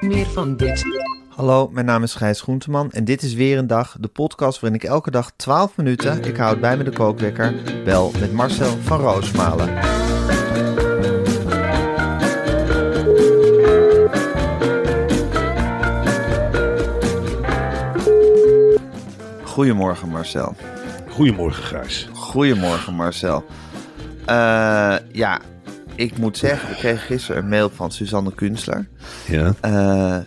Meer van dit. Hallo, mijn naam is Gijs Groenteman en dit is weer een dag, de podcast waarin ik elke dag 12 minuten, ik houd bij me de kookwekker, bel met Marcel van Roosmalen. Goedemorgen Marcel. Goedemorgen, Gijs. Goedemorgen Marcel. Eh, ja, ik moet zeggen, we kregen gisteren een mail van Suzanne Kunstler. Ja. Eh,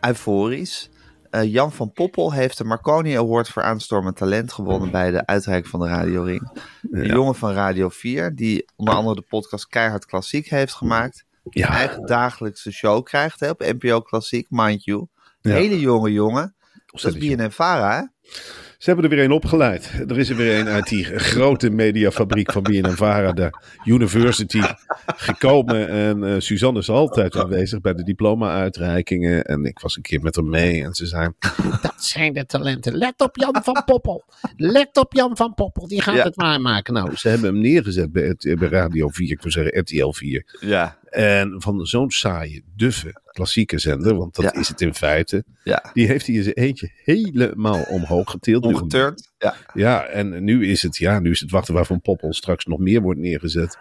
euforisch. Eh, Jan van Poppel heeft de Marconi Award voor aanstormend talent gewonnen bij de uitreiking van de Radio Ring. Een jongen van Radio 4, die onder andere de podcast Keihard Klassiek heeft gemaakt. Ja. Een eigen dagelijkse show krijgt hè, op NPO Klassiek, mind you. Ja. Hele jonge jongen. Dat is jong. BNN-Vara, hè? Ze hebben er weer een opgeleid. Er is er weer een uit die grote mediafabriek van BNNVARA, de University, gekomen. En eh, Suzanne is altijd aanwezig bij de diploma-uitreikingen. En ik was een keer met haar mee en ze zei... Dat zijn de talenten. Let op Jan van Poppel. Let op Jan van Poppel. Die gaat Ja. het waarmaken. Nou, Ze hebben hem neergezet bij, bij Radio 4, ik wil zeggen RTL 4. Ja. En van zo'n saaie, duffe, klassieke zender, want dat Ja. is het in feite. Ja. Die heeft hij in zijn eentje helemaal omhoog getild. Omgeturnd. Ja. Ja, en nu is het, ja, nu is het wachten waarvan Poppel straks nog meer wordt neergezet.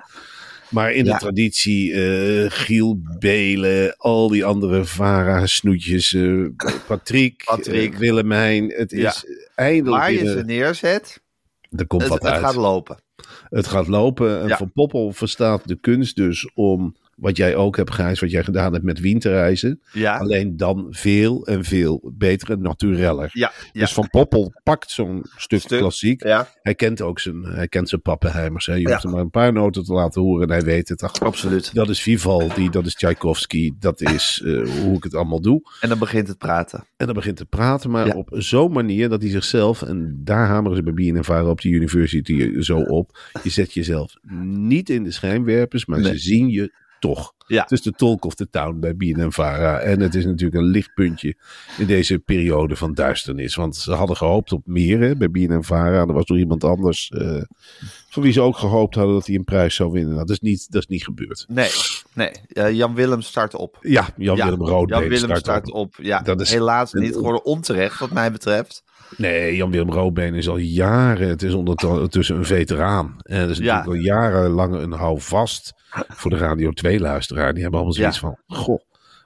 Maar in Ja. de traditie, eh, Giel Belen, al die andere Vara-snoetjes, eh, Patrick, Patrick. eh, Willemijn. Het is eindelijk Waar je ze neerzet, er komt het, wat het uit. gaat lopen. Het gaat lopen. En. Van Poppel verstaat de kunst dus om, wat jij ook hebt, Gijs, wat jij gedaan hebt met winterreizen. Ja. Alleen dan veel en veel beter en natureller. Ja. ja. Dus Van Poppel pakt zo'n stuk, Stuk. klassiek. ja. Hij kent ook zijn, hij kent zijn pappenheimers. Hè. Je hoeft hem maar een paar noten te laten horen en hij weet het. Ach, Absoluut. dat is Vivaldi, dat is Tchaikovsky, dat is eh, hoe ik het allemaal doe. En dan begint het praten. En dan begint te praten, maar op zo'n manier dat hij zichzelf, en daar hameren ze bij BNNVARA op de university zo op, je zet jezelf niet in de schijnwerpers, maar Nee. ze zien je toch. Ja. Het is de talk of the town bij BNNVARA. En het is natuurlijk een lichtpuntje in deze periode van duisternis. Want ze hadden gehoopt op meer hè, bij BNNVARA. Er was nog iemand anders eh, van wie ze ook gehoopt hadden dat hij een prijs zou winnen. Nou, dat, is niet, dat is niet gebeurd. Nee, nee. Eh, Jan Willem start op. Ja, Jan-Willem Ja, Roodbeen Jan Willem start start op. op. Ja, Dat is- helaas niet geworden. Onterecht, wat mij betreft. Nee, Jan-Willem Roodbeen is al jaren, het is ondertussen een veteraan. En dat is Ja. natuurlijk al jarenlang een houvast voor de Radio 2-luisteraar. Die hebben allemaal zoiets Ja. van, goh,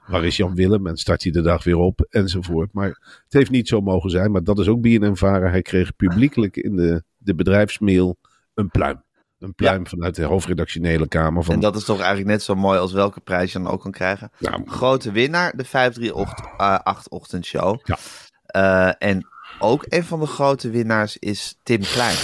waar is Jan Willem? En start hij de dag weer op, enzovoort. Maar het heeft niet zo mogen zijn, maar dat is ook BNN-varen. Hij kreeg publiekelijk in de, de bedrijfsmail een pluim. Een pluim vanuit de hoofdredactionele kamer. Van, En dat is toch eigenlijk net zo mooi als welke prijs je dan ook kan krijgen. Grote winnaar, de 538 ochtendshow. Ja. Eh, en ook een van de grote winnaars is Tim Klein.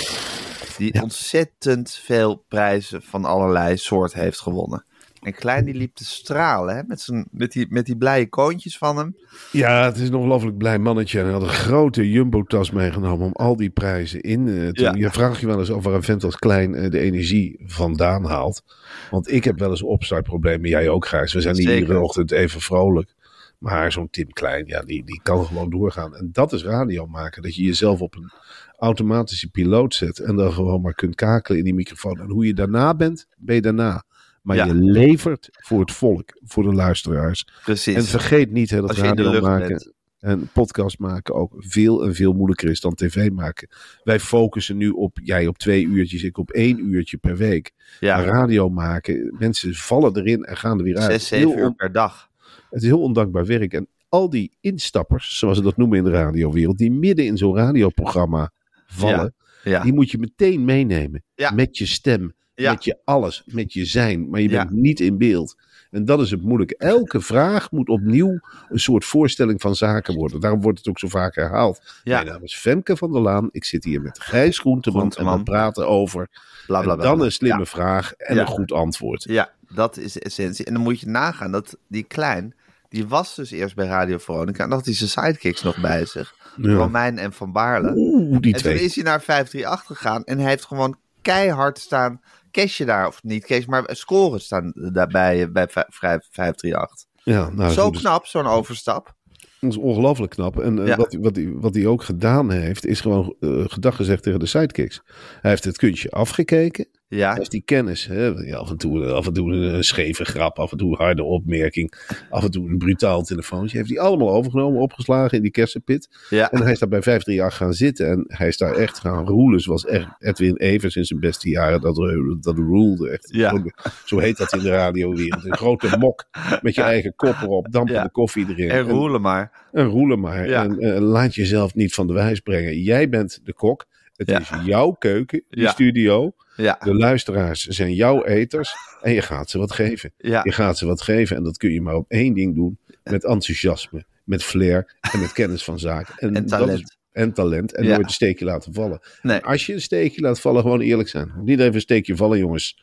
Die ontzettend veel prijzen van allerlei soort heeft gewonnen. En Klein die liep te stralen hè, met, zijn, met, die, met die blije koontjes van hem. Ja, het is een ongelooflijk blij mannetje. En hij had een grote jumbo-tas meegenomen om al die prijzen in eh, te Ja. Je vraagt je wel eens af waar een vent als klein eh, de energie vandaan haalt. Want ik heb wel eens opstartproblemen. Jij ook, Gijs. We zijn niet Zeker. iedere ochtend even vrolijk. Maar zo'n Tim Klein, ja, die, die kan gewoon doorgaan. En dat is radio maken. Dat je jezelf op een automatische piloot zet. En dan gewoon maar kunt kakelen in die microfoon. En hoe je daarna bent, ben je daarna. Maar Ja. je levert voor het volk, voor de luisteraars. Precies. En vergeet niet hè, dat radio maken. bent. En podcast maken ook veel en veel moeilijker is dan tv maken. Wij focussen nu op, jij op twee uurtjes, ik op één uurtje per week. Ja, Maar radio maken, mensen vallen erin en gaan er weer uit. zes, zeven uur per dag. het is heel ondankbaar werk. En al die instappers, zoals ze dat noemen in de radiowereld, die midden in zo'n radioprogramma vallen, Ja, die moet je meteen meenemen. Met je stem, Ja. met je alles, met je zijn. Maar je Ja. bent niet in beeld. En dat is het moeilijke. Elke vraag moet opnieuw een soort voorstelling van zaken worden. Daarom wordt het ook zo vaak herhaald. Ja. Mijn naam is Femke van der Laan. Ik zit hier met Gijs Groenteman. Groenteman. En we praten over. bla bla en bla. dan een slimme Ja. vraag en Ja. een goed antwoord. Ja, dat is de essentie. En dan moet je nagaan dat die klein, die was dus eerst bij Radio Veronica. En had hij zijn sidekicks nog bij zich. Romein en Van Baarle. Oeh, die En toen twee. is hij naar 538 gegaan en hij heeft gewoon keihard staan cashje daar, of niet cash, maar scoren staan daarbij bij vij- vrij- 538. Ja, nou, Zo dus- knap, zo'n overstap. Dat is ongelooflijk knap. En eh, Ja. wat, wat, hij, wat hij ook gedaan heeft, is gewoon eh gedag gezegd tegen de sidekicks. Hij heeft het kunstje afgekeken. Hij Ja, heeft die kennis. Hè? Ja, af, en toe, af en toe een scheve grap, af en toe een harde opmerking. Af en toe een brutaal telefoontje. Heeft hij allemaal overgenomen, opgeslagen in die kersenpit. ja, En hij is daar bij 538 gaan zitten. En hij is daar echt gaan roelen. Zoals echt Edwin Evers in zijn beste jaren dat, dat roelde. Echt. Ja. Zo, heet dat in de radiowereld. Een grote mok met je eigen kop erop. Dampende koffie erin. en roelen maar. En roelen maar. En eh, laat jezelf niet van de wijs brengen. Jij bent de kok. Het Ja. is jouw keuken, die Ja. studio. Ja, De luisteraars zijn jouw eters. En je gaat ze wat geven. Je gaat ze wat geven. En dat kun je maar op één ding doen. Met enthousiasme, met flair en met kennis van zaken. En talent. is- en talent. En Ja. nooit een steekje laten vallen. Nee. Als je een steekje laat vallen, gewoon eerlijk zijn. Niet even een steekje vallen, jongens.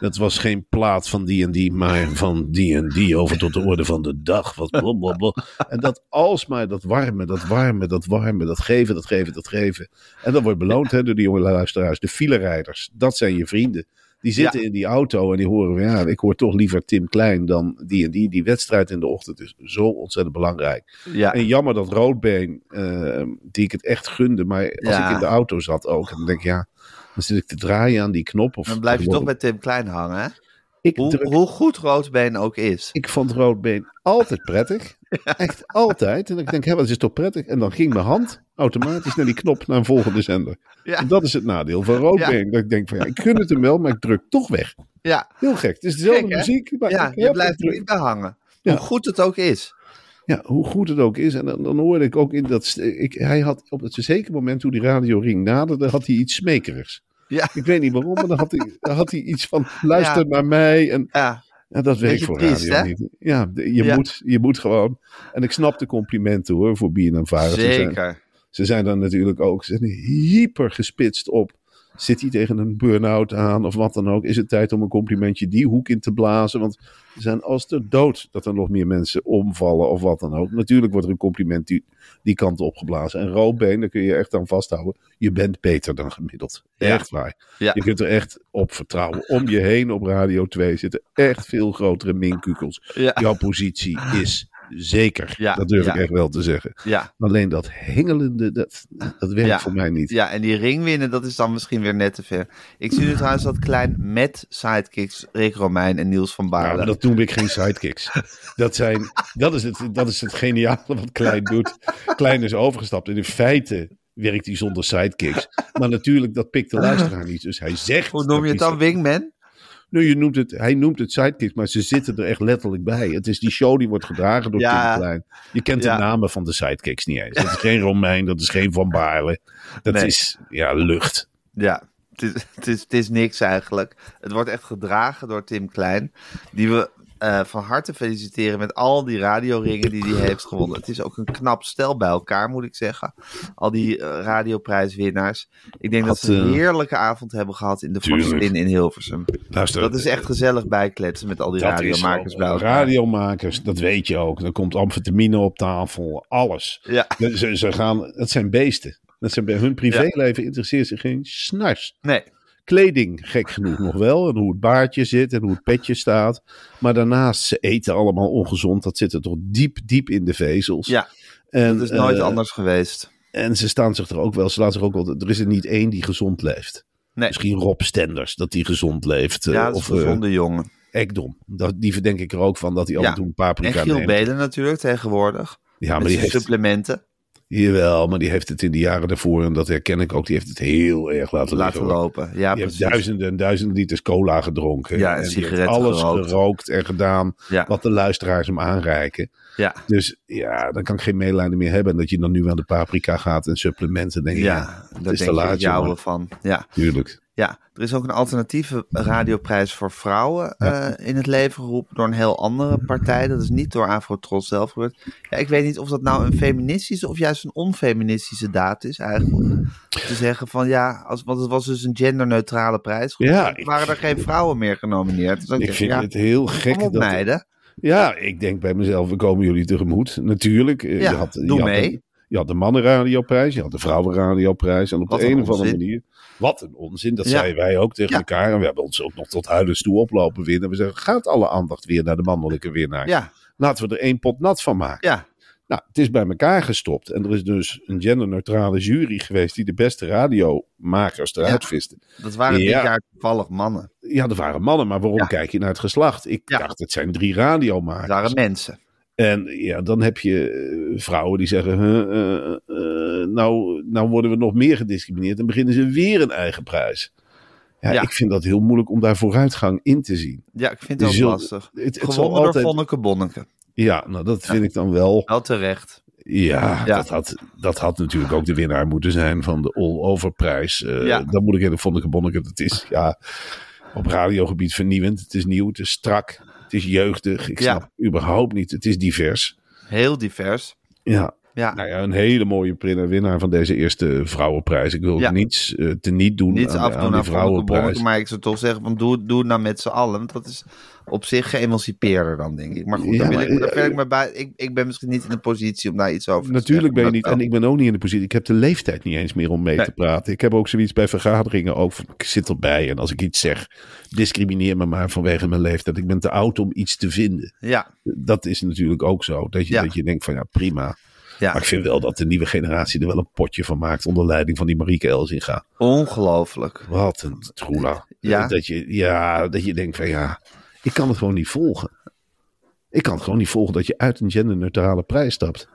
Dat was geen plaat van die en die, maar van die en die over tot de orde van de dag. Wat blablabla. En dat alsmaar dat warme, dat warme, dat warme, dat geven, dat geven, dat geven. En dat wordt beloond hè, door die jonge luisteraars. De filerijders, dat zijn je vrienden. Die zitten in die auto en die horen van ja, ik hoor toch liever Tim Klein dan die en die. Die wedstrijd in de ochtend is zo ontzettend belangrijk. ja. En jammer dat Roodbeen, eh, die ik het echt gunde, maar als Ja. ik in de auto zat ook, en dan denk ik ja, dan zit ik te draaien aan die knop. Of Dan blijf je toch bij Tim Klein hangen, hè? ik, Hoe, druk- hoe goed Roodbeen ook is. ik vond Roodbeen altijd prettig. Echt altijd. En ik denk, hé, wat is toch prettig? En dan ging mijn hand automatisch naar die knop naar een volgende zender. Ja. En dat is het nadeel van Roodbeen. Dat ik denk van ja, ik gun het hem wel, maar ik druk toch weg. Ja, Heel gek. Het is dezelfde Gek, muziek. Maar ja je blijft er niet bij hangen. Hoe goed het ook is. Ja, hoe goed het ook is. En dan, dan hoorde ik ook in dat. Ik, hij had op het zeker moment toen die radioring naderde, had hij iets smekerigs. Ja, Ik weet niet waarom, maar dan had hij, dan had hij iets van luister Ja. naar mij. En ja, ja, dat werkt Beetje voor triest, radio hè? niet. Ja, je, Ja. Moet, je moet gewoon. En ik snap de complimenten hoor voor Bien en Varen. Ze zijn, zeker. ze zijn dan natuurlijk ook ze zijn hyper gespitst op. Zit hij tegen een burn-out aan of wat dan ook? Is het tijd om een complimentje die hoek in te blazen? Want ze zijn als de dood dat er nog meer mensen omvallen of wat dan ook. Natuurlijk wordt er een compliment die, die kant op geblazen. En roodbeen, daar kun je echt aan vasthouden. Je bent beter dan gemiddeld. Ja. Echt waar. Ja. Je kunt er echt op vertrouwen. Om je heen op Radio 2 zitten echt veel grotere minkukels. Ja, Jouw positie is zeker. Ja, dat durf ja. ik echt wel te zeggen. ja, Alleen dat hengelende, dat, dat werkt voor mij niet. ja, en die ring winnen, dat is dan misschien weer net te ver. Ik zie nu trouwens dat klein met sidekicks Rick Romein en Niels van Ja, Baarle. maar dat noem ik geen sidekicks. Dat, zijn, dat, is het, dat is het geniale wat Klein doet. Klein is overgestapt. En in feite werkt hij zonder sidekicks. Maar natuurlijk, dat pikt de luisteraar niet. Dus hij zegt... Hoe noem je het dan, wingman? Nu, je noemt het, hij noemt het sidekicks, maar ze zitten er echt letterlijk bij. Het is die show die wordt gedragen door Ja. Tim Klein. Je kent Ja. de namen van de sidekicks niet eens. Dat is geen Romein, dat is geen Van Baarle. Dat Nee. is, ja, lucht. Ja, het is, het, is, het is niks eigenlijk. Het wordt echt gedragen door Tim Klein. Die we eh, van harte feliciteren met al die radioringen die hij heeft gewonnen. Het is ook een knap stel bij elkaar, moet ik zeggen. Al die eh, radioprijswinnaars. Ik denk dat ze een eh, heerlijke avond hebben gehad in de. Forstin in Hilversum. Luister, Dat is echt gezellig bijkletsen met al die radiomakers bij elkaar. Radiomakers, dat weet je ook. Er komt amfetamine op tafel, alles. Ja, Ze, ze gaan, dat zijn beesten. Dat zijn, bij hun privéleven interesseert zich geen snars. nee. Kleding, gek genoeg nog wel. En hoe het baardje zit en hoe het petje staat. Maar daarnaast, ze eten allemaal ongezond. Dat zit er toch diep, diep in de vezels. Ja, en, dat is nooit eh, anders geweest. En ze staan zich er ook wel, ze laten zich ook wel, er is er niet één die gezond leeft. Nee. Misschien Rob Stenders, dat die gezond leeft. eh, Ja, dat is of een eh, gezonde jongen. Ekdom. Dat, die verdenk ik er ook van dat hij af en toe een En paprika Giel neemt. Belen natuurlijk tegenwoordig. Ja, maar die heeft, supplementen jawel, maar die heeft het in de jaren daarvoor, en dat herken ik ook, die heeft het heel erg laten, laten liggen. lopen. Ja, Die heeft duizenden en duizenden liters cola gedronken. Ja, en sigaretten alles gerookt. gerookt en gedaan Ja. wat de luisteraars hem aanreiken. Ja. Dus ja, dan kan ik geen medelijden meer hebben. En dat je dan nu aan de paprika gaat en supplementen. denk ja, Ja, daar is te denk laat, jouwe jongen. van. Ja. Tuurlijk. Ja, er is ook een alternatieve radioprijs voor vrouwen eh, in het leven geroepen door een heel andere partij. Dat is niet door Afrotros zelf gebeurd. Ja, ik weet niet of dat nou een feministische of juist een onfeministische daad is eigenlijk. Te zeggen van ja, als, want het was dus een genderneutrale prijs. Ja, ik- waren er geen vrouwen meer genomineerd. Dus Ik denk vind ja, het heel gek. dat, meiden. Ja, ik denk bij mezelf, we komen jullie tegemoet. Natuurlijk. eh, Ja, je had, doe je mee. Je had de mannenradioprijs, je had de vrouwenradioprijs. En op Wat de een een of andere manier. Wat een onzin. Dat Ja. zeiden wij ook tegen Ja. elkaar. En we hebben ons ook nog tot huilens toe oplopen winnen. We zeggen, gaat alle aandacht weer naar de mannelijke winnaar. Ja, Laten we er één pot nat van maken. ja, Nou, het is bij elkaar gestopt. En er is dus een genderneutrale jury geweest die de beste radiomakers eruit Ja. viste. dat waren Ja. dit jaar toevallig mannen. Ja, er waren mannen, maar waarom Ja. kijk je naar het geslacht? Ik dacht, het zijn drie Dat radiomakers. waren mensen. En ja, dan heb je eh, vrouwen die zeggen: huh, eh, eh, nou, nou worden we nog meer gediscrimineerd. En beginnen ze weer een eigen prijs. Ja, Ja. ik vind dat heel moeilijk om daar vooruitgang in te zien. Ja, ik vind het ook lastig. Het, het Gewonnen altijd, door Vonneke Bonneke. Ja, nou dat vind ik dan wel. Wel terecht. Ja, Ja. Dat, had, dat had natuurlijk ook de winnaar moeten zijn van de all-over prijs. Ja. Dan moet ik in de Vonneke Bonneke. Het is ja, op radiogebied vernieuwend. Het is nieuw, het is strak, het is jeugdig. Ik Ja. snap überhaupt niet. Het is divers. Heel divers. Ja, Ja, Nou ja, een hele mooie winnaar van deze eerste vrouwenprijs. Ik wil Ja. niets eh, te niet doen niets aan, afdoen aan die vrouwenprijs. Maar ik zou toch zeggen, van doe, doe het nou met z'n allen. Want dat is op zich geëmancipeerder dan, denk ik. Maar goed, Ja, wil maar, ik, daar eh, wil ik, me bij, ik, ik ben misschien niet in de positie om daar iets over te Natuurlijk ben je niet, en ik ben ook niet in de positie, ik heb de leeftijd niet eens meer om mee Nee. te praten. Ik heb ook zoiets bij vergaderingen, ook, van, ik zit erbij en als ik iets zeg, discrimineer me maar vanwege mijn leeftijd. Ik ben te oud om iets te vinden. Ja, Dat is natuurlijk ook zo, dat je, dat je denkt van ja, prima. Ja. Maar ik vind wel dat de nieuwe generatie er wel een potje van maakt onder leiding van die Marieke Elzinga. ongelooflijk. Wat een troela. Ja. Dat je, ja, dat je denkt van ja, ik kan het gewoon niet volgen. Ik kan het gewoon niet volgen dat je uit een genderneutrale prijs stapt.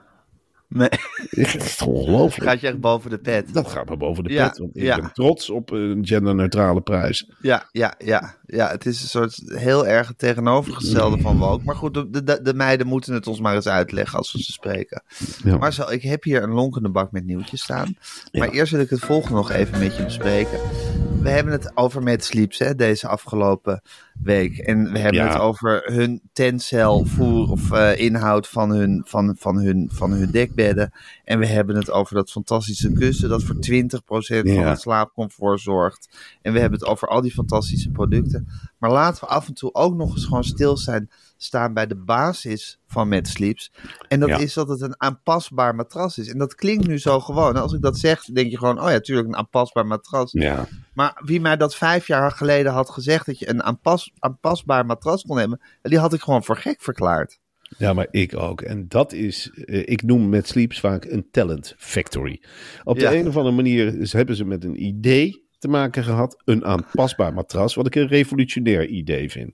Nee, Het is ongelooflijk. gaat je echt boven de pet. Dat gaat me boven de Ja, pet. Want ik ja. ben trots op een genderneutrale prijs. Ja, ja, ja, ja, het is een soort heel erg het tegenovergestelde van woke. Maar goed, de, de, de meiden moeten het ons maar eens uitleggen als we ze spreken. Ja. Marcel, ik heb hier een lonkende bak met nieuwtjes staan. Maar eerst wil ik het volgende nog even met je bespreken. We hebben het over Met Sleeps hè, deze afgelopen week. En we hebben Ja. het over hun tencelvoer of eh, inhoud van hun, van, van, hun, van hun dekbedden. En we hebben het over dat fantastische kussen dat voor 20% van het slaapcomfort zorgt. En we hebben het over al die fantastische producten. Maar laten we af en toe ook nog eens gewoon stil zijn, staan bij de basis van Met Sleeps. En dat Ja. is dat het een aanpasbaar matras is. En dat klinkt nu zo gewoon. Als ik dat zeg, denk je gewoon, oh ja, tuurlijk een aanpasbaar matras. Ja. Maar wie mij dat vijf jaar geleden had gezegd dat je een aanpas, aanpasbaar matras kon hebben, die had ik gewoon voor gek verklaard. ja, maar ik ook. En dat is, eh, ik noem met Sleeps vaak een talent factory. Op de Ja. een of andere manier hebben ze met een idee te maken gehad. Een aanpasbaar matras, wat ik een revolutionair idee vind.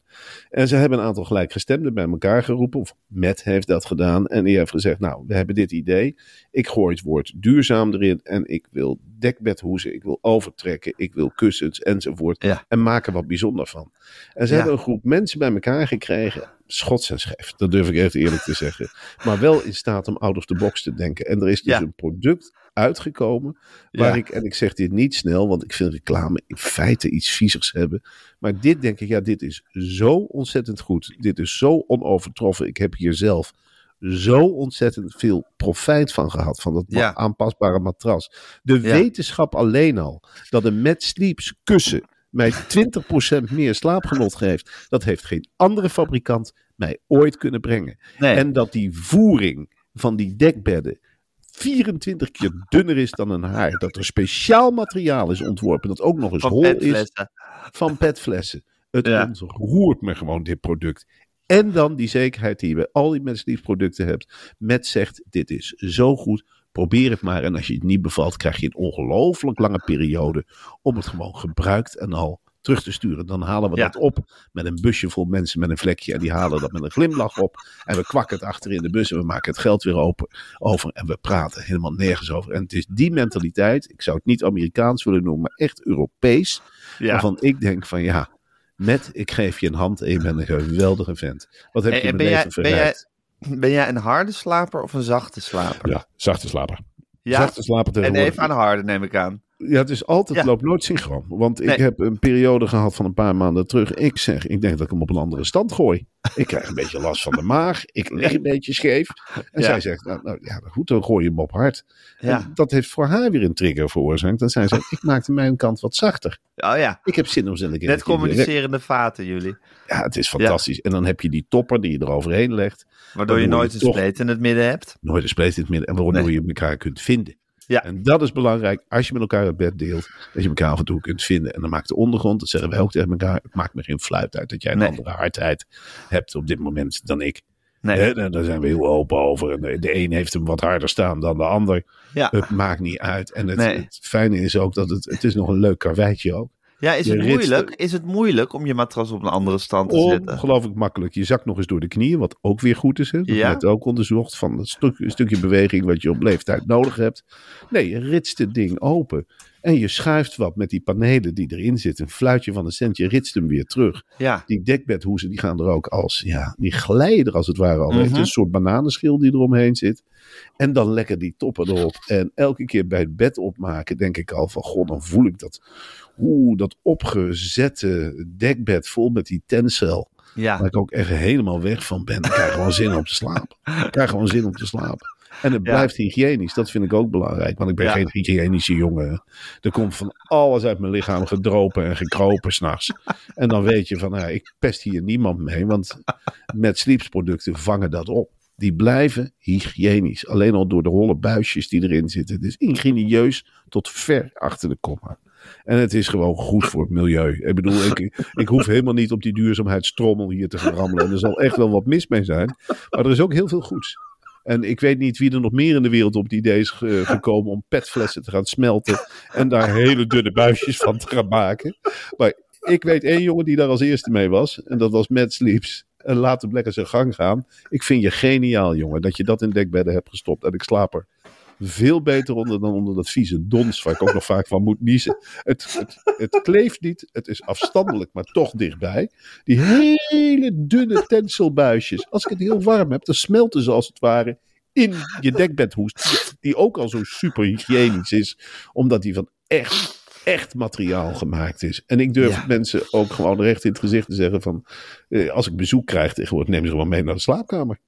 En ze hebben een aantal gelijkgestemden bij elkaar geroepen. Of Matt heeft dat gedaan. En die heeft gezegd, nou, we hebben dit idee. Ik gooi het woord duurzaam erin. En ik wil dekbedhoezen, ik wil overtrekken, ik wil kussens enzovoort. Ja. En maken wat bijzonder van. En ze Ja. hebben een groep mensen bij elkaar gekregen. Schots en scheef, dat durf ik echt eerlijk te zeggen. Maar wel in staat om out of the box te denken. En er is dus Ja. een product uitgekomen. Waar Ja. ik, en ik zeg dit niet snel, want ik vind reclame in feite iets viezers hebben. Maar dit denk ik, ja, dit is zo ontzettend goed. Dit is zo onovertroffen. Ik heb hier zelf zo ontzettend veel profijt van gehad. Van dat Ja. aanpasbare matras. De Ja. wetenschap alleen al. Dat een Met Sleeps kussen mij 20% meer slaapgenot geeft. Dat heeft geen andere fabrikant mij ooit kunnen brengen. Nee. En dat die voering van die dekbedden 24 keer dunner is dan een haar. Dat er speciaal materiaal is ontworpen. Dat ook nog eens van hol is van petflessen. Het Ja. ontroert me gewoon, dit product. En dan die zekerheid die je bij al die mensen producten hebt. Met zegt, dit is zo goed, probeer het maar. En als je het niet bevalt, krijg je een ongelooflijk lange periode om het gewoon gebruikt en al terug te sturen. Dan halen we Ja. dat op met een busje vol mensen met een vlekje. En die halen dat met een glimlach op. En we kwakken het achter in de bus en we maken het geld weer open, over. En we praten helemaal nergens over. En het is die mentaliteit, ik zou het niet Amerikaans willen noemen, maar echt Europees. Ja. Waarvan ik denk van ja, met ik geef je een hand en je bent een geweldige vent. Wat heb En- je en in ben mijn jij, leven ben, jij, ben jij een harde slaper of een zachte slaper? Ja, zachte slaper. Ja? Zachte slaper En even aan de harde neem ik aan. Ja, het is altijd, Ja. loopt nooit synchroon. Want ik heb een periode gehad van een paar maanden terug. Ik zeg, ik denk dat ik hem op een andere stand gooi. Ik krijg een beetje last van de maag. Ik lig een beetje scheef. En Ja. zij zegt, nou, nou ja, goed, dan gooi je hem op hard. Ja. En dat heeft voor haar weer een trigger veroorzaakt. Dat zij zegt, ik maakte mijn kant wat zachter. Oh ja, Ik heb zin om een keer... net communicerende vaten jullie. Ja, het is fantastisch. En dan heb je die topper die je eroverheen legt. Waardoor je Dan nooit een spleet in het midden hebt. Nooit een spleet in het midden. En waardoor Nee. je elkaar kunt vinden. Ja. En dat is belangrijk als je met elkaar het bed deelt. Dat je elkaar af en toe kunt vinden. En dan maakt de ondergrond, dat zeggen wij ook tegen elkaar. Het maakt me geen fluit uit dat jij een Nee. andere hardheid hebt op dit moment dan ik. Nee. Hè, daar zijn we heel open over. En de, de een heeft hem wat harder staan dan de ander. Ja. Het maakt niet uit. En het, Nee. het fijne is ook dat het, het is nog een leuk karweitje ook. Ja, is het, moeilijk? is het moeilijk om je matras op een andere stand te zetten? Ongelooflijk makkelijk. Je zakt nog eens door de knieën, wat ook weer goed is. Hè? Dat Ja. werd ook onderzocht van stuk, een stukje beweging wat je op leeftijd nodig hebt. Nee, je ritst het ding open. En je schuift wat met die panelen die erin zitten. Een fluitje van een cent, je ritst hem weer terug. Ja, Die dekbedhoezen die gaan er ook als, ja, die glijden er als het ware al. Mhm. Een soort bananenschil die eromheen zit. En dan lekker die toppen erop. En elke keer bij het bed opmaken denk ik al van, god, dan voel ik dat, oeh, dat opgezette dekbed vol met die tencel. ja. Waar ik ook echt helemaal weg van ben. Ik krijg gewoon zin om te slapen. Ik krijg gewoon zin om te slapen. En het Ja. blijft hygiënisch. Dat vind ik ook belangrijk. Want ik ben Ja. geen hygiënische jongen. Er komt van alles uit mijn lichaam gedropen en gekropen s'nachts. En dan weet je van, nou, ik pest hier niemand mee. Want met sleepsproducten vangen dat op. Die blijven hygiënisch. Alleen al door de holle buisjes die erin zitten. Het is ingenieus tot ver achter de komma. En het is gewoon goed voor het milieu. Ik bedoel, ik, ik hoef helemaal niet op die duurzaamheidstrommel hier te gaan rammelen. En er zal echt wel wat mis mee zijn. Maar er is ook heel veel goeds. En ik weet niet wie er nog meer in de wereld op het idee is ge- gekomen om petflessen te gaan smelten. En daar hele dunne buisjes van te gaan maken. Maar ik weet één jongen die daar als eerste mee was. En dat was Matt Sleeps. En laat hem lekker zijn gang gaan. Ik vind je geniaal, jongen, dat je dat in dekbedden hebt gestopt. En ik slaap er veel beter onder dan onder dat vieze dons, waar ik ook nog vaak van moet niezen. Het, het, het kleeft niet, het is afstandelijk, maar toch dichtbij. Die hele dunne tenselbuisjes. Als ik het heel warm heb, dan smelten ze als het ware in je dekbedhoes. Die, die ook al zo super hygiënisch is, omdat die van echt, echt materiaal gemaakt is. En ik durf Ja. mensen ook gewoon recht in het gezicht te zeggen van, eh, als ik bezoek krijg tegenwoordig, neem ze gewoon mee naar de slaapkamer.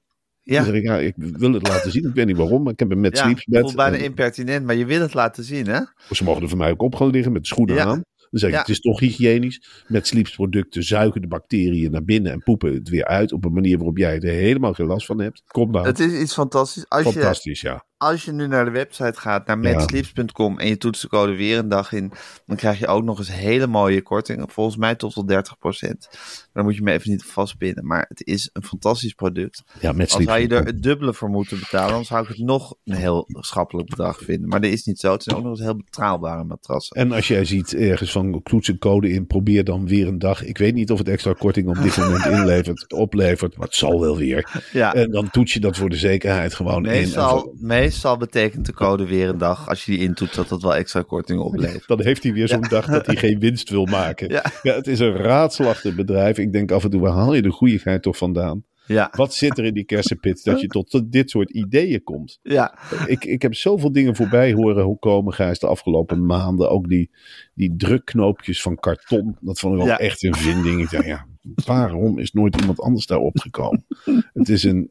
Dan Ja, zeg ik, ja, ik wil het laten zien. Ik weet niet waarom, maar ik heb hem met ja. sleepsbed. voelt bijna En impertinent, maar je wil het laten zien, hè? Ze mogen er voor mij ook op gaan liggen met de schoenen Ja. aan. Dan zeg ik, Ja. het is toch hygiënisch. Met sleepsproducten zuigen de bacteriën naar binnen en poepen het weer uit. Op een manier waarop jij er helemaal geen last van hebt. Kom nou. Het is iets fantastisch. Als je, Fantastisch, ja. als je nu naar de website gaat, naar Ja. matsleeps.com en je toetst de code weer een dag in, dan krijg je ook nog eens hele mooie korting. Volgens mij tot wel 30%. Dan moet je me even niet op vastpinnen. Maar het is een fantastisch product. Ja, met Als wij je er het dubbele voor moeten betalen, dan zou ik het nog een heel schappelijk bedrag vinden. Maar dat is niet zo. Het zijn ook nog eens heel betrouwbare matrassen. En als jij ziet ergens van toets een code in, probeer dan weer een dag. Ik weet niet of het extra korting op dit moment inlevert, oplevert, maar het zal wel weer. Ja, En dan toets je dat voor de zekerheid gewoon in. En meestal, meestal betekent de code weer een dag. Als je die intoetst, dat dat wel extra korting oplevert. Dan heeft hij weer zo'n dag dat hij geen winst wil maken. Ja. Ja. het is een raadselachtig bedrijf. Ik denk af en toe, waar haal je de goeieheid toch vandaan? Ja, Wat zit er in die kersenpit dat je tot dit soort ideeën komt? ja, Ik, ik heb zoveel dingen voorbij horen komen, Gijs, de afgelopen maanden. Ook die, die drukknoopjes van karton. Dat vond ik Ja. echt een vinding. Ik dacht, ja, waarom is nooit iemand anders daarop gekomen? Het is een,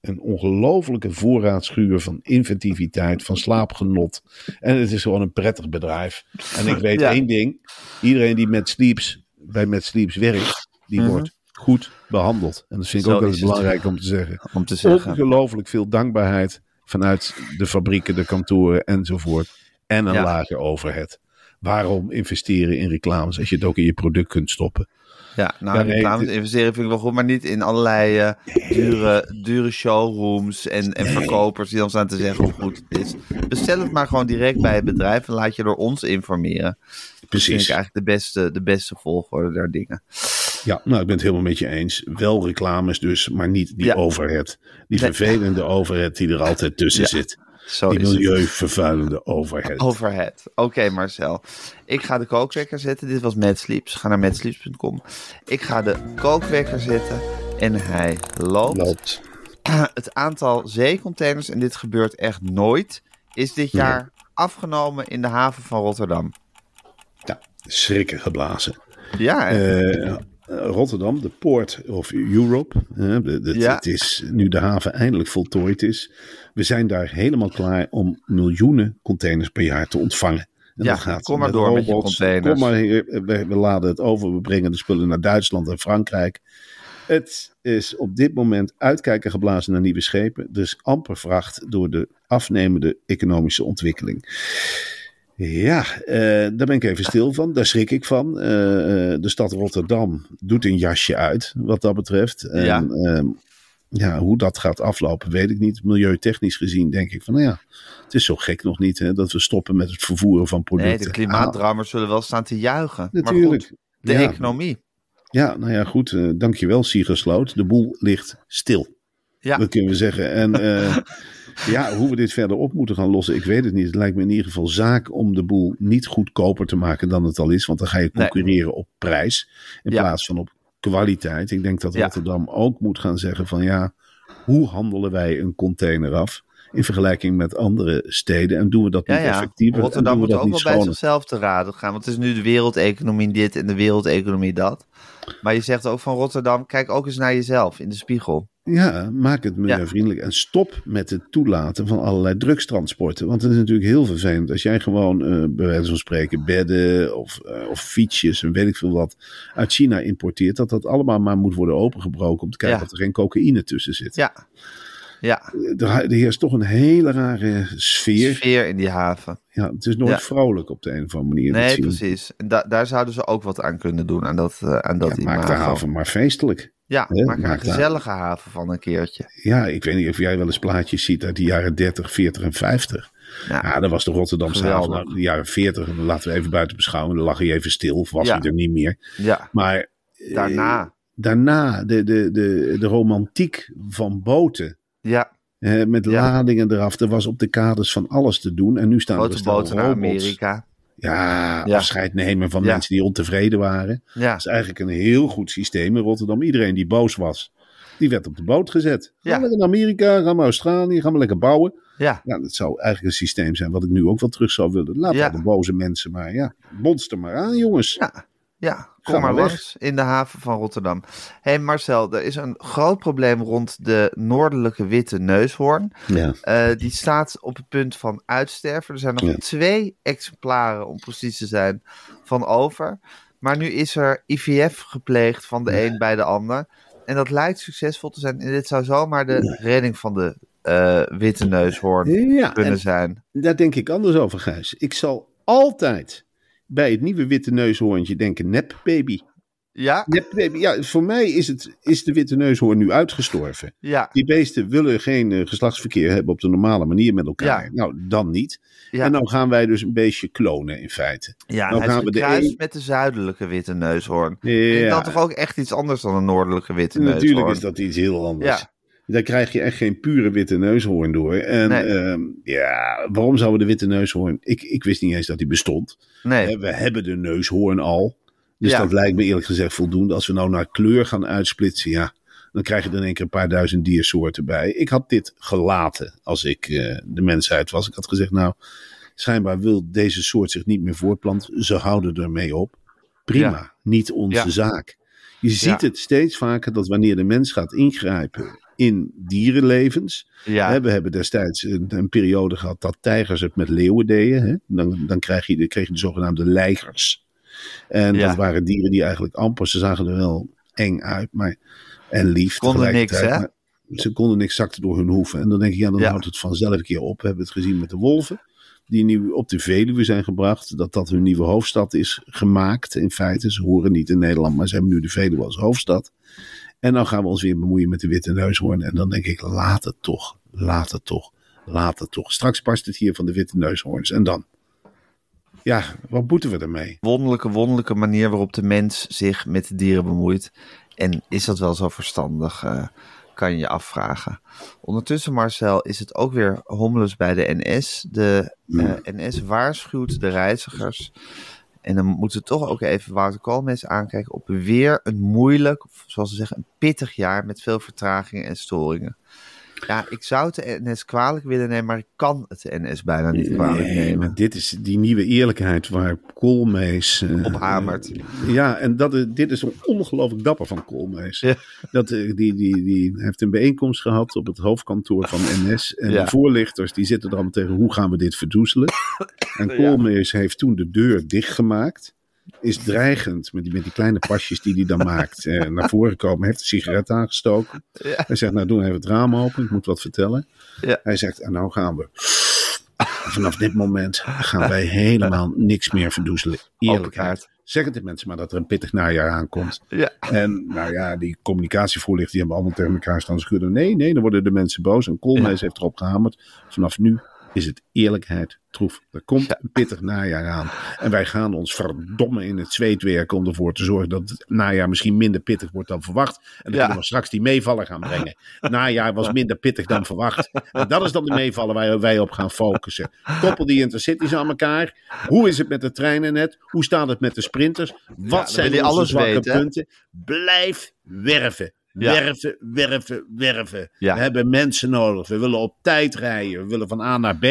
een ongelofelijke voorraadschuur van inventiviteit, van slaapgenot. En het is gewoon een prettig bedrijf. En ik weet Ja. één ding. Iedereen die met Sleeps, bij met Sleeps werkt, die Mhm. wordt goed behandeld. En dat vind ik Zo ook wel eens het. belangrijk om te zeggen. om te zeggen. Ongelooflijk veel dankbaarheid vanuit de fabrieken, de kantoren enzovoort. En een Ja. lage overhead. Waarom investeren in reclames als je het ook in je product kunt stoppen? Ja, nou, Ja, nee, reclame het- investeren vind ik wel goed, maar niet in allerlei eh, dure, dure showrooms en, en verkopers die dan staan te zeggen hoe goed het is. Bestel het maar gewoon direct bij het bedrijf en laat je door ons informeren. Dat vind Precies. ik eigenlijk de beste, de beste volgorde der dingen. Ja, nou, ik ben het helemaal met je eens. Wel reclames dus, maar niet die Ja. overhead. Die vervelende overhead die er altijd tussen Ja, zit. Zo Die milieuvervuilende overhead. Overhead. Oké, Marcel. Ik ga de kookwekker zetten. Dit was Mad Sleeps. Ga naar madsleeps.com. Ik ga de kookwekker zetten. En hij loopt. Loopt. Het aantal zeecontainers, en dit gebeurt echt nooit, is dit jaar afgenomen in de haven van Rotterdam. Ja, schrikken geblazen. Ja, hè? Rotterdam, de Port of Europe. de- de- Ja. Het is nu de haven eindelijk voltooid is. We zijn daar helemaal klaar om miljoenen containers per jaar te ontvangen. En Ja, kom maar door met je containers. Kom maar hier, we, we laden het over. We brengen de spullen naar Duitsland en Frankrijk. Het is op dit moment uitkijken geblazen naar nieuwe schepen. Dus amper vracht door de afnemende economische ontwikkeling. Ja, eh, daar ben ik even stil van. Daar schrik ik van. Eh, eh, de stad Rotterdam doet een jasje uit, wat dat betreft. En, Ja. ehm, ja, hoe dat gaat aflopen, weet ik niet. Milieutechnisch gezien denk ik van, nou ja, het is zo gek nog niet hè, dat we stoppen met het vervoeren van nee, producten. de klimaatdrammers zullen wel staan te juichen. Natuurlijk. Maar goed, de Ja. economie. Ja, nou ja, goed. dankjewel, Siegersloot. De boel ligt stil. Ja. Dat kunnen we zeggen. En ja, hoe we dit verder op moeten gaan lossen, ik weet het niet. Het lijkt me in ieder geval zaak om de boel niet goedkoper te maken dan het al is. Want dan ga je Nee. concurreren op prijs in Ja. plaats van op kwaliteit. Ik denk dat Ja. Rotterdam ook moet gaan zeggen van ja, hoe handelen wij een container af? In vergelijking met andere steden. En doen we dat Ja, niet ja. effectiever? Rotterdam moet ook wel bij zichzelf te raden gaan. Want het is nu de wereldeconomie dit en de wereldeconomie dat. Maar je zegt ook van Rotterdam, kijk ook eens naar jezelf in de spiegel. Ja, maak het milieuvriendelijk. En stop met het toelaten van allerlei drugstransporten. Want het is natuurlijk heel vervelend. Als jij gewoon, eh, bij wijze van spreken, bedden of, eh, of fietsjes en weet ik veel wat uit China importeert. Dat dat allemaal maar moet worden opengebroken om te kijken Ja. of er geen cocaïne tussen zit. Ja, ja. Er, er heerst toch een hele rare sfeer. Sfeer in die haven. Ja, het is nooit Ja. vrolijk op de een of andere manier. Nee, precies. En da- daar zouden ze ook wat aan kunnen doen, aan dat, aan dat Ja, maak de haven maar feestelijk. Ja, Hè, maak er een gezellige haven van een keertje. Ja, ik weet niet of jij wel eens plaatjes ziet uit de jaren 30, 40 en 50. Ja. Ja, dat was de Rotterdamse haven. Geweldig. Nou, de jaren 40, laten we even buiten beschouwen. Dan lag hij even stil, of was hij er niet meer. Ja, Maar eh, daarna. daarna, de, de, de, de romantiek van boten. Ja, met Ja. ladingen eraf. Er was op de kaders van alles te doen. En nu staan er grote boten naar. Amerika. Ja, Ja. afscheid nemen van Ja. mensen die ontevreden waren. Ja, Dat is eigenlijk een heel goed systeem in Rotterdam. Iedereen die boos was, die werd op de boot gezet. Ga Ja. naar Amerika, ga maar Australië, ga maar lekker bouwen. ja, Ja, dat zou eigenlijk een systeem zijn wat ik nu ook wel terug zou willen. Laat Ja. de boze mensen maar, ja, monster maar aan, jongens. ja. Ja, kom maar langs in de haven van Rotterdam. Hé hey Marcel, er is een groot probleem rond de noordelijke witte neushoorn. Ja. Eh, die staat op het punt van uitsterven. Er zijn nog Ja. twee exemplaren, om precies te zijn, van over. Maar nu is er IVF gepleegd van de een bij de ander. En dat lijkt succesvol te zijn. En dit zou zomaar de redding van de eh, witte neushoorn Ja, kunnen en zijn. daar denk ik anders over, Gijs. Ik zal altijd bij het nieuwe witte neushoorntje denken, nep baby. Ja, Nep baby. Ja, voor mij is, het, is de witte neushoorn nu uitgestorven. ja, Die beesten willen geen eh, geslachtsverkeer hebben op de normale manier met elkaar. Ja. Nou, dan niet. ja. En dan gaan wij dus een beestje klonen in feite. ja nou hij gaan is we de een- met de zuidelijke witte neushoorn. Ja, dat toch ook echt iets anders dan een noordelijke witte neushoorn. natuurlijk is dat iets heel anders. Ja. Daar krijg je echt geen pure witte neushoorn door. En Nee. ehm, ja, waarom zouden we de witte neushoorn... Ik, ik wist niet eens dat die bestond. Nee, We hebben de neushoorn al. Dus Ja. dat lijkt me eerlijk gezegd voldoende. Als we nou naar kleur gaan uitsplitsen, ja... Dan krijg je er in één keer een paar duizend diersoorten bij. Ik had dit gelaten als ik eh, de mensheid was. Ik had gezegd, nou, schijnbaar wil deze soort zich niet meer voortplanten. Ze houden ermee op. Prima, Ja. niet onze Ja. zaak. Je ziet het steeds vaker dat wanneer de mens gaat ingrijpen in dierenlevens. ja, we hebben destijds een, een periode gehad dat tijgers het met leeuwen deden. Hè? Dan, dan krijg je de, kreeg je de zogenaamde leigers. En Ja. dat waren dieren die eigenlijk amper, ze zagen er wel eng uit maar, en lief. Konden niks, hè? maar Ze konden niks, zakten door hun hoeven. En dan denk ik, ja, dan Ja. houdt het vanzelf een keer op. We hebben het gezien met de wolven. die nu op de Veluwe zijn gebracht. Dat dat hun nieuwe hoofdstad is gemaakt in feite. Ze horen niet in Nederland, maar ze hebben nu de Veluwe als hoofdstad. En dan gaan we ons weer bemoeien met de witte neushoorn. En dan denk ik, laat het toch, laat het toch, laat het toch. Straks barst het hier van de witte neushoorns. En dan? Ja, wat moeten we ermee? Wonderlijke, wonderlijke manier waarop de mens zich met de dieren bemoeit. En is dat wel zo verstandig, eh, kan je je afvragen. Ondertussen, Marcel, is het ook weer hommeles bij de NS. De eh, NS waarschuwt de reizigers. En dan moeten we toch ook even Wouter Koolmees aankijken op weer een moeilijk, zoals ze zeggen, een pittig jaar met veel vertragingen en storingen. Ja, ik zou het de NS kwalijk willen nemen, maar ik kan het de NS bijna niet kwalijk Nee, nemen. maar dit is die nieuwe eerlijkheid waar Koolmees... eh, Op hamert. Ja, en dat, dit is ongelooflijk dapper van Koolmees. Ja. Dat, eh, die, die, die heeft een bijeenkomst gehad op het hoofdkantoor van NS. En Ja. de voorlichters die zitten er allemaal tegen, hoe gaan we dit verdoezelen? En Koolmees heeft toen de deur dichtgemaakt. Is dreigend met die, met die kleine pasjes die hij dan maakt eh, naar voren gekomen. Heeft een sigaret aangestoken. Ja. Hij zegt, nou doen even het raam open, ik moet wat vertellen. Ja. Hij zegt, en nou gaan we. Vanaf dit moment gaan wij helemaal niks meer verdoezelen. Eerlijkheid. het de mensen maar dat er een pittig najaar aankomt. Ja. En nou ja, die communicatievoorlichters die hebben allemaal tegen elkaar staan schudden. Nee, nee, dan worden de mensen boos. En Koolmees heeft erop gehamerd. Vanaf nu is het eerlijkheid troef. Er komt Ja. een pittig najaar aan. En wij gaan ons verdomme in het zweet werken om ervoor te zorgen dat het najaar misschien minder pittig wordt dan verwacht. En dan Ja. kunnen we straks die meevaller gaan brengen. Najaar was minder pittig dan verwacht. En dat is dan de meevaller waar wij op gaan focussen. Koppel die intercities aan elkaar. Hoe is het met de treinen net? Hoe staat het met de sprinters? Wat zijn onze alles zwakke weten, hè? punten? Blijf werven. Ja. Werven, werven, werven. Ja. We hebben mensen nodig. We willen op tijd rijden. We willen van A naar B.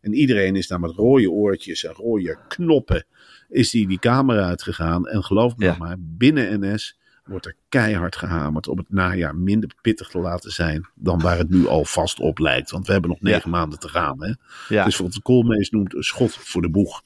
En iedereen is daar met rode oortjes en rode knoppen. Is die die kamer uitgegaan. En geloof me Ja. maar, binnen NS wordt er keihard gehamerd om het najaar minder pittig te laten zijn dan waar het nu al vast op lijkt. Want we hebben nog negen maanden te gaan. Hè? Ja. Dus wat de Koolmees noemt een schot voor de boeg.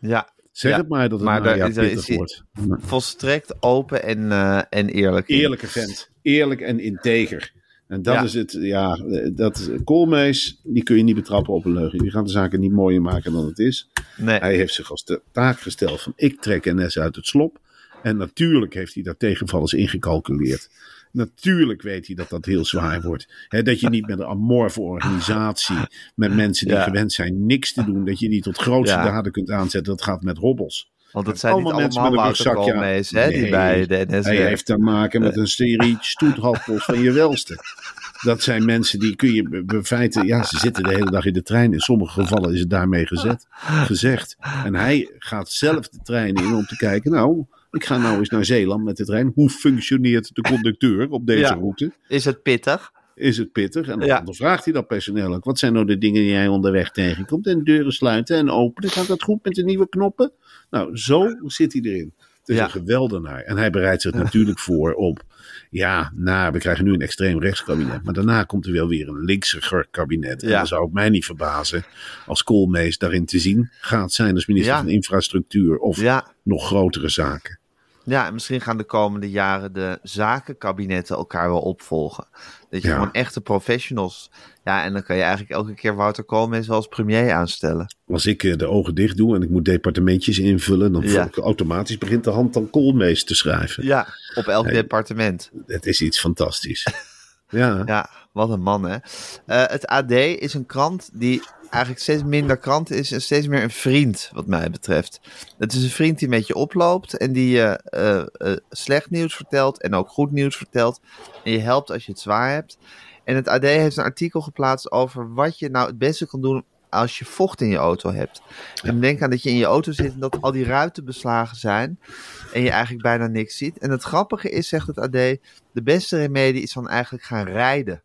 ja. Zeg Ja. het maar dat het Maar daar najaar is- wordt. Volstrekt open en, eh, en eerlijk. Eerlijke vent. Eerlijk en integer. En dat Ja. is het, ja, dat Koolmees, die kun je niet betrappen op een leugen. Die gaat de zaken niet mooier maken dan het is. Nee. Hij heeft zich als de taak gesteld van ik trek NS uit het slop. En natuurlijk heeft hij daar tegenvallers ingecalculeerd. Natuurlijk weet hij dat dat heel zwaar wordt. Dat je niet met een amorfe organisatie, met mensen die Ja. gewend zijn niks te doen, dat je die tot grootste Ja. daden kunt aanzetten. Dat gaat met robbels. Want dat zijn niet Allemaal mensen allemaal met een. Koolmees, hè, die bij de Hij heeft te maken met een serie stoethalpels van je welste. Dat zijn mensen die kun je feiten, ja, ze zitten de hele dag in de trein. In sommige gevallen is het daarmee gezet, gezegd. En hij gaat zelf de trein in om te kijken, nou, ik ga nou eens naar Zeeland met de trein. Hoe functioneert de conducteur op deze Ja. route? Is het pittig? Is het pittig? En dan Ja. ondervraagt hij dat personeel ook. Wat zijn nou de dingen die jij onderweg tegenkomt? En deuren sluiten en openen. Gaat dat goed met de nieuwe knoppen? Nou, zo zit hij erin. Het is Ja. een geweldenaar. En hij bereidt zich natuurlijk voor op... Ja, nou, we krijgen nu een extreem rechtskabinet. Maar daarna komt er wel weer een linkser kabinet. En Ja. dan zou het mij niet verbazen als Koolmees daarin te zien gaat zijn als minister Ja. van Infrastructuur of nog grotere zaken. Ja, en misschien gaan de komende jaren de zakenkabinetten elkaar wel opvolgen. Dat je Ja. gewoon echte professionals... Ja, en dan kan je eigenlijk elke keer Wouter Koolmees wel als premier aanstellen. Als ik eh, de ogen dicht doe en ik moet departementjes invullen, dan Ja. automatisch begint de hand dan Koolmees te schrijven. Ja, op elk departement. Het is iets fantastisch. Ja, Ja, wat een man, hè. Eh, het AD is een krant die eigenlijk steeds minder krant is en steeds meer een vriend, wat mij betreft. Het is een vriend die met je oploopt en die je eh, eh, slecht nieuws vertelt en ook goed nieuws vertelt. En je helpt als je het zwaar hebt. En het AD heeft een artikel geplaatst over wat je nou het beste kan doen als je vocht in je auto hebt. En denk aan dat je in je auto zit en dat al die ruiten beslagen zijn en je eigenlijk bijna niks ziet. En het grappige is, zegt het AD, de beste remedie is dan eigenlijk gaan rijden.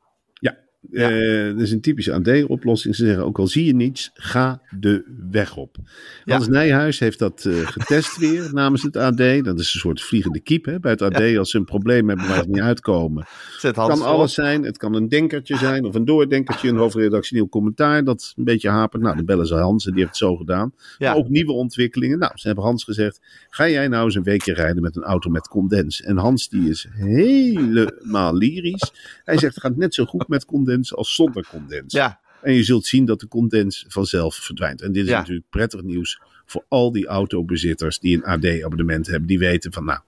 Ja. Eh, dat is een typische AD-oplossing. Ze zeggen ook al zie je niets, ga de weg op. Ja. Hans Nijhuis heeft dat eh, getest weer namens het AD. Dat is een soort vliegende kiep hè, bij het AD. Als ze een probleem hebben waar ze niet uitkomen. Het kan alles zijn. Het kan een denkertje zijn of een doordenkertje. Een hoofdredactioneel commentaar dat een beetje hapert. Nou, dan bellen ze Hans en die heeft het zo gedaan. Maar ook nieuwe ontwikkelingen. Nou, ze hebben Hans gezegd, ga jij nou eens een weekje rijden met een auto met condens. En Hans die is helemaal lyrisch. Hij zegt, het gaat net zo goed met condens als zonder condens. Ja, En je zult zien dat de condens vanzelf verdwijnt. En dit is Ja. natuurlijk prettig nieuws voor al die autobezitters die een AD-abonnement hebben. Die weten van, nou,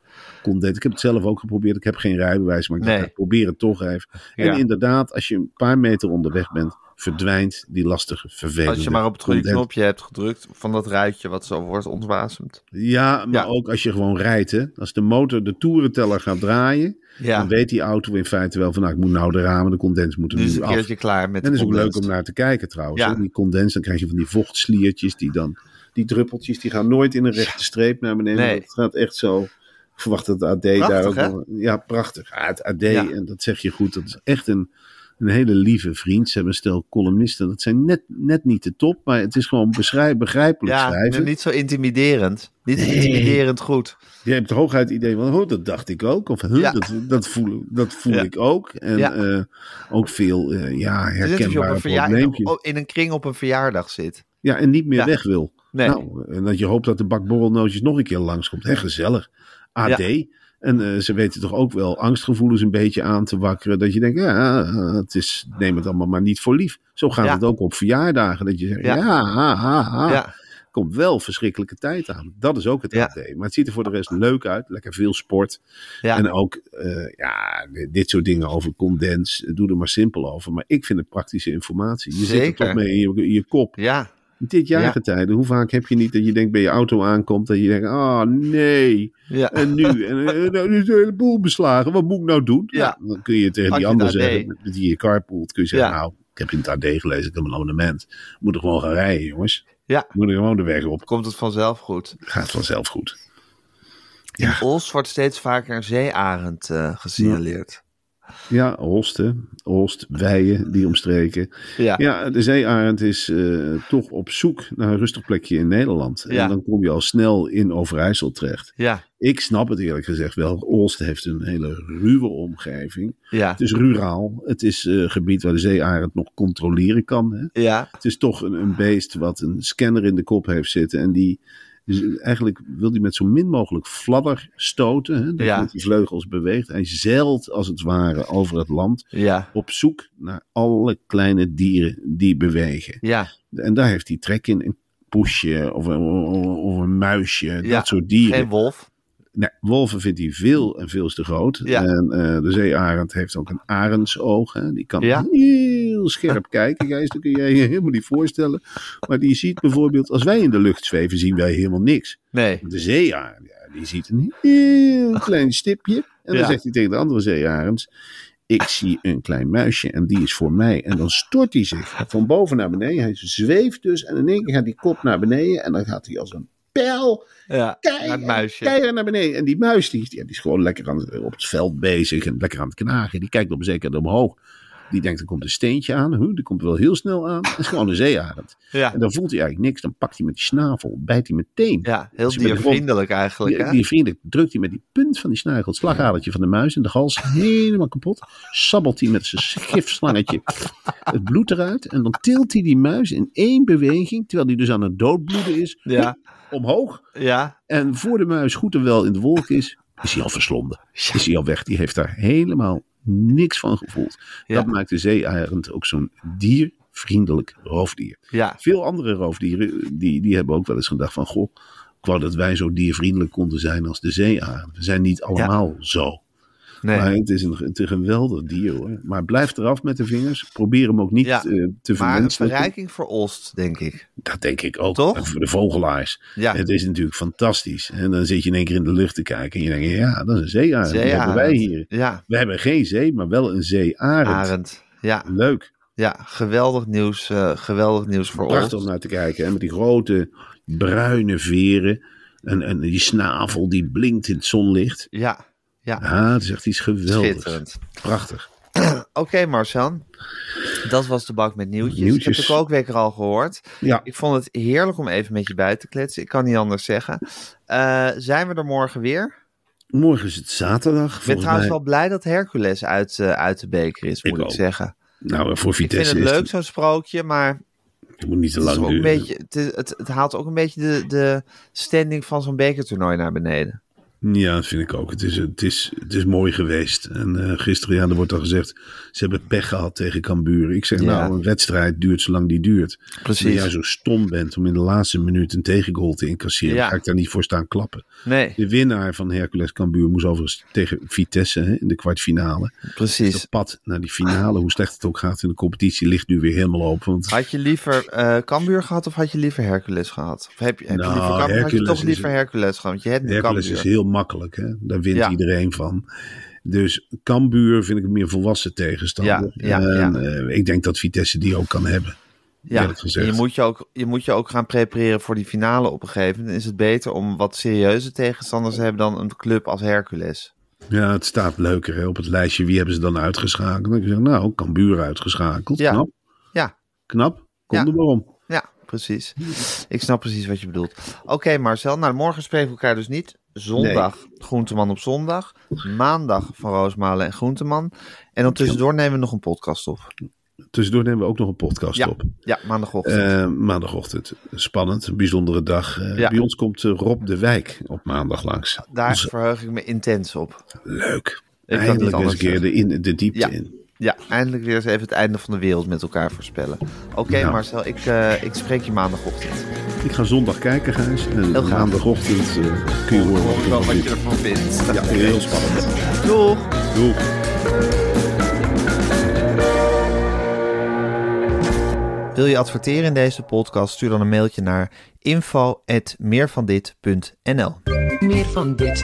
condens. Ik heb het zelf ook geprobeerd. Ik heb geen rijbewijs, maar ik Nee. ik probeer het toch even. En Ja. inderdaad, als je een paar meter onderweg bent, verdwijnt die lastige, vervelende Als je maar op het goede knopje hebt gedrukt van dat ruitje wat zo wordt ontwasemd. Ja, maar Ja. ook als je gewoon rijdt. Hè? Als de motor de toerenteller gaat draaien, Ja, dan weet die auto in feite wel van, nou, ik moet nou de ramen, de condens moeten nu is nu een af. klaar met En dat is ook leuk om naar te kijken trouwens. Ja. Die condens, dan krijg je van die vochtsliertjes die dan, die druppeltjes, die gaan nooit in een rechte streep naar beneden. Nee. Het gaat echt zo. Ik verwacht dat het AD daar ook nog- Ja, prachtig. Ja, het AD, Ja. en dat zeg je goed, dat is echt een, een hele lieve vriend. Ze hebben een stel columnisten. Dat zijn net, net niet de top, maar het is gewoon begrijpelijk Ja, schrijven. niet zo intimiderend. Niet intimiderend goed. Je hebt hooguit het idee van, oh, dat dacht ik ook. Of, Ja. dat, dat voel, dat voel Ja. ik ook. En Ja. eh, ook veel ja, ja, op herkenbare probleempjes. in een kring op een verjaardag zit. Ja, en niet meer Ja. weg wil. Nee. Nou, en dat je hoopt dat de bak borrelnootjes nog een keer langskomt. Gezellig. AD. En eh, ze weten toch ook wel angstgevoelens een beetje aan te wakkeren. Dat je denkt, ja, eh, het is, neem het allemaal maar niet voor lief. Zo gaat Ja. het ook op verjaardagen. Dat je zegt, ja, Ja. ha, ha, ha. Ja. Komt wel verschrikkelijke tijd aan. Dat is ook het. AD. Maar het ziet er voor de rest leuk uit. Lekker veel sport. En ook, eh, ja, dit soort dingen over condens. Doe er maar simpel over. Maar ik vind het praktische informatie. Je zit er Zeker. toch mee in je, in je kop. ja. Dit jaargetijde, hoe vaak heb je niet dat je denkt bij je auto aankomt dat je denkt, oh nee, Ja. en nu? En eh, nou, nu is de hele boel beslagen, wat moet ik nou doen? Ja. Nou, dan kun je tegen die ander zeggen, die je carpoolt, kun je zeggen, Ja. nou, ik heb in het AD gelezen, ik heb een abonnement. Moet er gewoon gaan rijden, jongens. Ja. Moet er gewoon de weg op. Komt het vanzelf goed. Gaat vanzelf goed. In Ja. Os wordt steeds vaker een zeearend eh gesignaleerd. Ja, Holst, hè. Holst, Weijen, die omstreken. Ja. Ja, de zeearend is eh, toch op zoek naar een rustig plekje in Nederland. Ja. En dan kom je al snel in Overijssel terecht. Ja. Ik snap het eerlijk gezegd wel. Olst heeft een hele ruwe omgeving. Ja. Het is ruraal. Het is eh, een gebied waar de zeearend nog controleren kan. Hè. Ja. Het is toch een, een beest wat een scanner in de kop heeft zitten. En die dus eigenlijk wil hij met zo min mogelijk fladder stoten. Hè, dat Ja. die vleugels beweegt. Hij zeilt als het ware over het land. Ja. Op zoek naar alle kleine dieren die bewegen. Ja. En daar heeft hij trek in. Een poesje of een, of een muisje. Ja. Dat soort dieren. Geen wolf. Nee, wolven vindt hij veel en veel te groot. Ja. En eh, de zeearend heeft ook een arendsoog. Hè. Die kan Ja. Heel scherp kijken. Gijs, dat kun je je helemaal niet voorstellen. Maar die ziet bijvoorbeeld, als wij in de lucht zweven, zien wij helemaal niks. Nee. De zeearend, ja, die ziet een heel klein stipje. En dan Ja. zegt hij tegen de andere zeearends... Ik zie een klein muisje en die is voor mij. En dan stort hij zich van boven naar beneden. Hij zweeft dus en in één keer gaat die kop naar beneden. En dan gaat hij als een pijl Ja. keihard, Naar beneden. En die muis die, die is gewoon lekker aan, het- op het veld bezig en lekker aan het knagen. Die kijkt op zeker omhoog. Die denkt, er komt een steentje aan. Huh, die komt wel heel snel aan. Dat is gewoon een zeearend. Ja. En dan voelt hij eigenlijk niks. Dan pakt hij met die snavel, bijt hij meteen. Ja. Heel diervriendelijk eigenlijk. Die, Hè? die vriendelijk drukt hij met die punt van die snagel het slagadertje van de muis in de hals helemaal kapot. Sabbelt hij met zijn gifslangetje het bloed eruit. En dan tilt hij die muis in één beweging, terwijl hij dus aan het doodbloeden is, Ja. omhoog. Ja. En voor de muis goed en wel in de wolk is, is hij al verslonden. Is hij al weg. Die heeft daar helemaal niks van gevoeld. Ja. Dat maakt de zeearend ook zo'n diervriendelijk roofdier. Ja. Veel andere roofdieren, die, die hebben ook wel eens gedacht van... Goh, ik wou dat wij zo diervriendelijk konden zijn als de zeearend. We zijn niet allemaal zo. Nee. Maar het is, een, het is een geweldig dier hoor. Maar blijf eraf met de vingers. Probeer hem ook niet Ja. eh, te Maar een verrijking voor Olst, denk ik. Dat denk ik ook. Toch? En voor de vogelaars. Ja. Het is natuurlijk fantastisch. En dan zit je in één keer in de lucht te kijken. En je denkt, ja, dat is een zeearend. Dat hebben wij hier. Ja. We hebben geen zee, maar wel een zeearend. Arend. Ja. Leuk. Ja. Geweldig nieuws. eh, geweldig nieuws voor Prachtig om Olst. naar te kijken. En met die grote bruine veren. En, en die snavel die blinkt in het zonlicht. Ja. Ja. Ah, het is echt iets geweldigs. Schitterend. Prachtig. Oké, Marcel. Dat was de bak met nieuwtjes. Ik Nieuwtjes. heb de kookwekker al gehoord. Ja, Ik vond het heerlijk om even met je bij te kletsen. Ik kan niet anders zeggen. Eh, zijn we er morgen weer? morgen is het zaterdag. Ik ben trouwens mij. wel blij dat Hercules uit, eh, uit de beker is, Ik moet ik, ook. zeggen. Nou, voor Ik vind Vitesse het is leuk, het, zo'n sprookje, maar het moet niet te lang duren. beetje, het, het haalt ook een beetje de, de standing van zo'n bekertoernooi naar beneden. Ja, dat vind ik ook. Het is, het is, het is mooi geweest. En eh, gisteren, ja, er wordt al gezegd, ze hebben pech gehad tegen Cambuur. Ik zeg Ja. nou, een wedstrijd duurt zolang die duurt. Precies. Als jij zo stom bent om in de laatste minuut een tegengoal te incasseren, Ja. ga ik daar niet voor staan klappen. Nee, De winnaar van Hercules Cambuur moest overigens tegen Vitesse hè, in de kwartfinale. precies. Het pad naar die finale, hoe slecht het ook gaat in de competitie, ligt nu weer helemaal open. Want Had je liever eh Cambuur gehad of had je liever Hercules gehad? Of heb je, heb Nou, je liever Cambuur, had je Hercules toch liever Hercules gehad? Want je hebt Hercules Cambuur. is heel makkelijk, hè? daar wint Ja. iedereen van. Dus Cambuur vind ik een meer volwassen tegenstander. Ja, ja, en, eh, ik denk dat Vitesse die ook kan hebben. Ja, je moet, je, ook, je moet je ook gaan prepareren voor die finale op een gegeven moment. Is het beter om wat serieuze tegenstanders te hebben dan een club als Hercules. Ja, het staat leuker hè, op het lijstje. Wie hebben ze dan uitgeschakeld? Dan zeggen, nou, Cambuur uitgeschakeld. Ja. Knap, Ja, knap. Kom Ja. er maar om. ja, precies. Ik snap precies wat je bedoelt. Oké Marcel, nou morgen spreken we elkaar dus niet. Zondag Groenteman op zondag. Maandag van Roosmalen en Groenteman. En dan tussendoor nemen we nog een podcast op. Tussendoor nemen we ook nog een podcast Ja, op. ja maandagochtend. Eh, maandagochtend. Spannend, een bijzondere dag. Eh, Ja. Bij ons komt eh, Rob de Wijk op maandag langs. Daar Onze- verheug ik me intens op. Leuk. niet Eindelijk eens een keer de, in, de diepte Ja. in. Ja, eindelijk weer eens even het einde van de wereld met elkaar voorspellen. Oké Ja. Marcel, ik, eh, ik spreek je maandagochtend. Ik ga zondag kijken, Gijs. En Heel maandagochtend eh, kun je horen wat vind. je ervan vindt. Ja, heel spannend. Doeg! Doei. Wil je adverteren in deze podcast? Stuur dan een mailtje naar info.meervandit.nl Meer van dit.